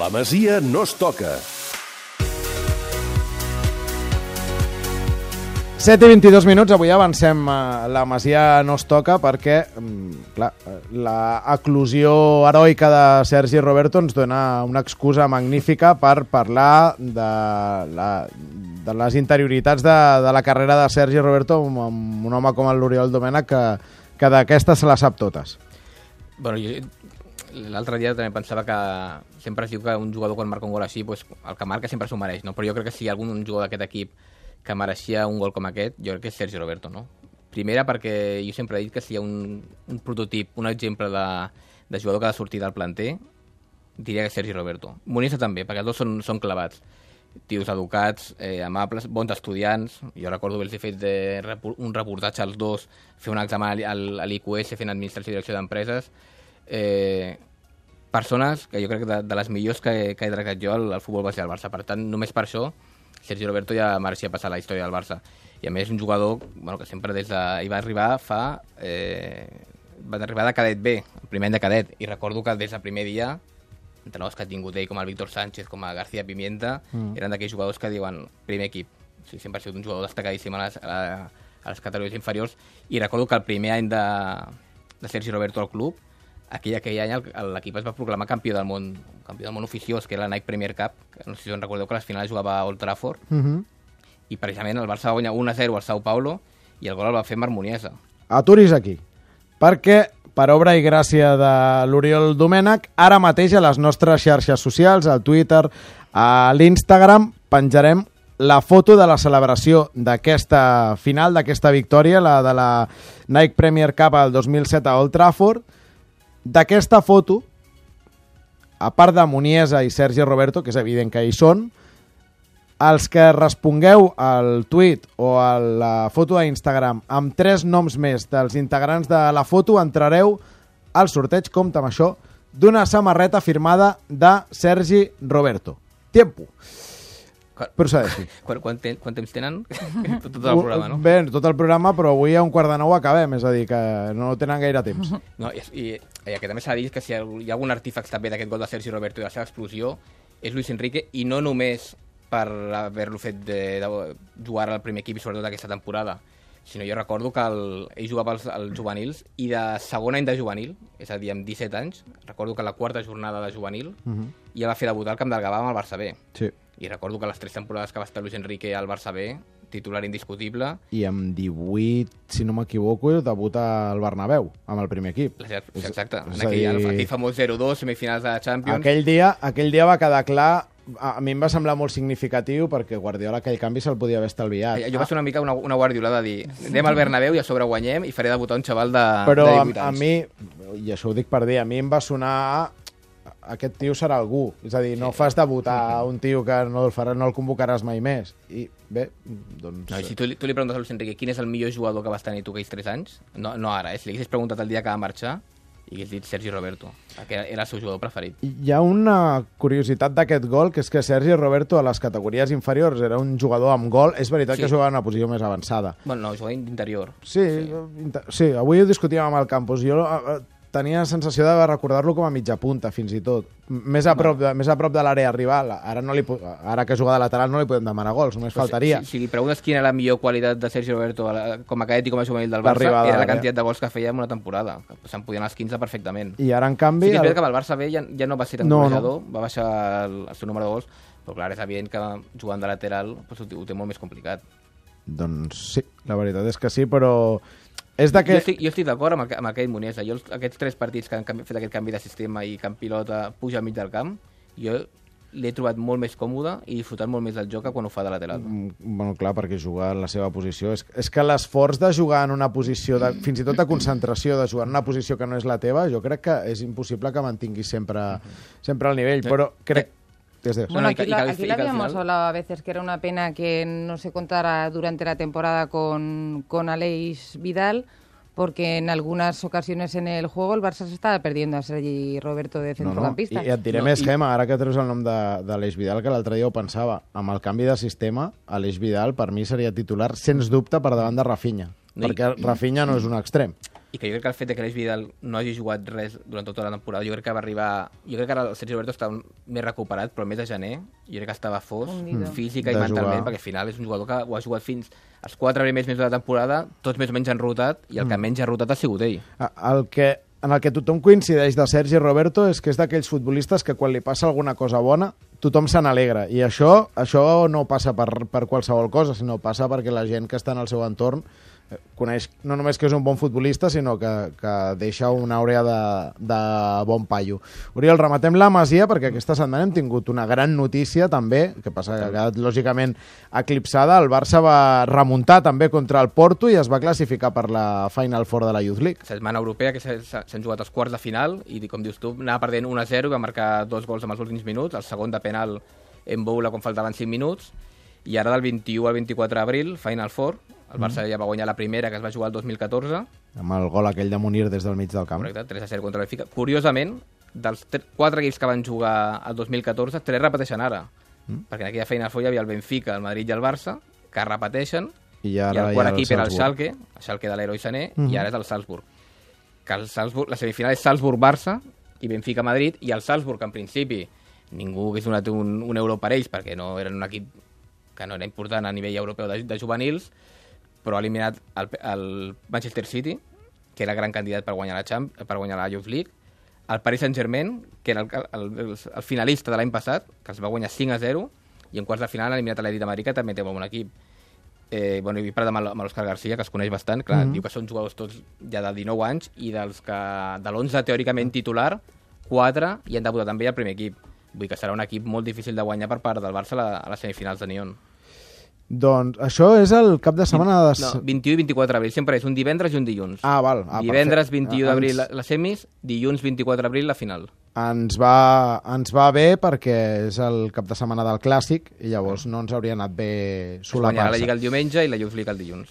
La Masia no es toca. 7 i 22 minuts, avui avancem a la Masia no es toca perquè, mm, clar, la eclosió heroica de Sergi Roberto ens dona una excusa magnífica per parlar de, la, de les interioritats de, de la carrera de Sergi Roberto amb, amb un home com el l'Oriol Domènech que, que d'aquestes se la sap totes. Bueno, jo l'altre dia també pensava que sempre es diu que un jugador quan marca un gol així, pues, el que marca sempre s'ho mereix, no? però jo crec que si hi ha algun jugador d'aquest equip que mereixia un gol com aquest, jo crec que és Sergi Roberto, no? Primera perquè jo sempre he dit que si hi ha un, un prototip, un exemple de, de jugador que ha de sortir del planter, diria que és Sergi Roberto. Monista també, perquè els dos són, són clavats. Tios educats, eh, amables, bons estudiants. Jo recordo que els he fet de, un reportatge als dos, fer un examen a l'IQS fent Administració i Direcció d'Empreses. Eh, persones que jo crec que de, de les millors que, que he tractat jo al, al futbol base del Barça. Per tant, només per això Sergi Roberto ja mereixia passar la història del Barça. I a més un jugador bueno, que sempre des de... hi va arribar fa... Eh, va arribar de cadet B, el primer any de cadet, i recordo que des del primer dia entrenadors que ha tingut ell, com el Víctor Sánchez, com a García Pimienta, mm. eren d'aquells jugadors que diuen primer equip. O sigui, sempre ha sigut un jugador destacadíssim a les, a, a les categories inferiors, i recordo que el primer any de, de Sergi Roberto al club, aquell, aquell any l'equip es va proclamar campió del món, campió del món oficiós, que era la Nike Premier Cup, que no sé si us recordeu que a les finals jugava a Old Trafford, uh Mhm. -huh. i precisament el Barça va guanyar 1-0 al Sao Paulo, i el gol el va fer Marc Muniesa. Aturis aquí, perquè per obra i gràcia de l'Oriol Domènech, ara mateix a les nostres xarxes socials, al Twitter, a l'Instagram, penjarem la foto de la celebració d'aquesta final, d'aquesta victòria, la de la Nike Premier Cup al 2007 a Old Trafford. D'aquesta foto, a part de Muniesa i Sergi Roberto, que és evident que hi són, els que respongueu al tuit o a la foto d'Instagram amb tres noms més dels integrants de la foto entrareu al sorteig, compta amb això, d'una samarreta firmada de Sergi Roberto. Tiempo. Procedeixi. Quant, quant, ten, quant temps tenen? tot, tot el programa, no? Bé, tot el programa, però avui a un quart de nou acabem, és a dir, que no tenen gaire temps. No, i, i, i que també s'ha dit que si hi ha algun artífex també d'aquest gol de Sergi Roberto i de la seva explosió és Luis Enrique, i no només per haver-lo fet de, de jugar al primer equip sobretot aquesta temporada, sinó jo recordo que el, ell jugava als, als juvenils i de segon any de juvenil, és a dir, amb 17 anys, recordo que la quarta jornada de juvenil uh -huh. ja va fer debutar el Camp del Gavà amb el Barça B. Sí. I recordo que les tres temporades que va estar Luis Enrique al Barça B, titular indiscutible... I amb 18, si no m'equivoco, debuta al Bernabéu, amb el primer equip. Exacte, en aquell, dir... aquell famós 0-2, semifinals de Champions... Aquell dia, aquell dia va quedar clar a mi em va semblar molt significatiu perquè Guardiola aquell canvi se'l podia haver estalviat. Jo va ser una mica una, una guardiolada de dir anem al Bernabéu i a sobre guanyem i faré debutar un xaval de, Però de 18 a, a mi, i això ho dic per dir, a mi em va sonar aquest tio serà algú. És a dir, no sí. fas debutar un tio que no el, farà, no el convocaràs mai més. I bé, doncs... No, si tu, tu li preguntes a Luis Enrique quin és el millor jugador que vas tenir tu aquells 3 anys, no, no ara, eh? si li haguessis preguntat el dia que va marxar, i hagués dit Sergi Roberto, que era el seu jugador preferit. Hi ha una curiositat d'aquest gol, que és que Sergi Roberto a les categories inferiors era un jugador amb gol. És veritat sí. que jugava en una posició més avançada. Bueno, no, jugava d'interior. Sí, sí, sí, avui ho discutíem amb el campus. Jo tenia la sensació de recordar-lo com a mitja punta, fins i tot. Més a prop de, més a prop de l'àrea rival. Ara, no li, ara que juga de lateral no li podem demanar gols, només Però faltaria. Si, si, si li preguntes quina era la millor qualitat de Sergi Roberto com a cadet i com a juvenil del Barça, era la quantitat de gols que feia en una temporada. Se'n podien els 15 perfectament. I ara, en canvi... Sí que és el... que el Barça B ja, ja no va ser tan no, golejador, no. va baixar el, el seu número de gols, però clar, és evident que jugant de lateral pues, ho, ho té molt més complicat. Doncs sí, la veritat és que sí, però és que... Jo estic, jo estic d'acord amb, amb aquell Muniesa. Jo, aquests tres partits que han fet aquest canvi de sistema i que en pilota puja al mig del camp, jo l'he trobat molt més còmode i disfrutat molt més del joc que quan ho fa de lateral. Mm, bueno, clar, perquè jugar en la seva posició... És, és que l'esforç de jugar en una posició, de, fins i tot de concentració, de jugar en una posició que no és la teva, jo crec que és impossible que mantinguis sempre, sempre al nivell, però crec... Desde bueno, aquí, la, aquí la habíamos hablado a veces que era una pena que no se contara durante la temporada con, con Aleix Vidal, porque en algunas ocasiones en el juego el Barça se estaba perdiendo a Sergi Roberto de centrocampista. No, no. I, I et diré no, més, i... Gemma, ara que treus el nom d'Aleix Vidal, que l'altre dia ho pensava, amb el canvi de sistema, Aleix Vidal per mi seria titular, sens dubte, per davant de Rafinha, no, perquè i... Rafinha no és un extrem. I que jo crec que el fet de que l'Eix Vidal no hagi jugat res durant tota la temporada, jo crec que va arribar... Jo crec que ara el Sergio Roberto està més recuperat, però el mes de gener jo crec que estava fos, física i mentalment, jugar. perquè al final és un jugador que ho ha jugat fins als quatre primers mesos de la temporada, tots més o menys han rotat, i el mm. que menys ha rotat ha sigut ell. El que, en el que tothom coincideix de Sergi Roberto és que és d'aquells futbolistes que quan li passa alguna cosa bona tothom se n'alegra i això, això no passa per, per qualsevol cosa, sinó passa perquè la gent que està en el seu entorn coneix no només que és un bon futbolista, sinó que, que deixa una àurea de, de bon paio. Oriol, rematem la Masia perquè aquesta setmana hem tingut una gran notícia també, que passa que ha quedat lògicament eclipsada. El Barça va remuntar també contra el Porto i es va classificar per la Final Four de la Youth League. Setmana europea que s'han jugat els quarts de final i, com dius tu, anava perdent 1-0 i va marcar dos gols en els últims minuts, el segon de penal en Boula quan faltaven 5 minuts i ara del 21 al 24 d'abril, Final Four, el Barça mm. ja va guanyar la primera, que es va jugar el 2014. Amb el gol aquell de Munir des del mig del camp. Correcte, 3 a 0 contra l'Efica. Curiosament, dels 4 equips que van jugar el 2014, 3 repeteixen ara. Mm. Perquè en aquella feina fou hi havia el Benfica, el Madrid i el Barça, que repeteixen, i, ara i el quart equip era el Schalke, el Schalke de l'heroi Sané, mm -hmm. i ara és el Salzburg. Que el Salzburg, la semifinal és Salzburg-Barça i Benfica-Madrid, i el Salzburg, que en principi ningú hagués donat un, un euro per ells, perquè no eren un equip que no era important a nivell europeu de, de juvenils, però ha eliminat el, el Manchester City, que era el gran candidat per guanyar la, Champ, per guanyar la Youth League, el Paris Saint-Germain, que era el, el, el, el finalista de l'any passat, que els va guanyar 5 a 0, i en quarts de final ha eliminat l'Edit d'Amèrica, també té un bon equip. Eh, bueno, he parlat amb l'Òscar Garcia, que es coneix bastant, clar, mm -hmm. diu que són jugadors tots ja de 19 anys, i dels que de l'11 teòricament titular, 4 i han debutat també al primer equip. Vull que serà un equip molt difícil de guanyar per part del Barça a, la, a les semifinals de Nyon. Doncs això és el cap de setmana... De... No, 21 i 24 d'abril, sempre és un divendres i un dilluns. Ah, val. Ah, divendres 21 d'abril ens... les semis, dilluns 24 d'abril la final. Ens va, ens va bé perquè és el cap de setmana del Clàssic i llavors no ens hauria anat bé solapar-se. la Lliga el diumenge i la Youth League el dilluns.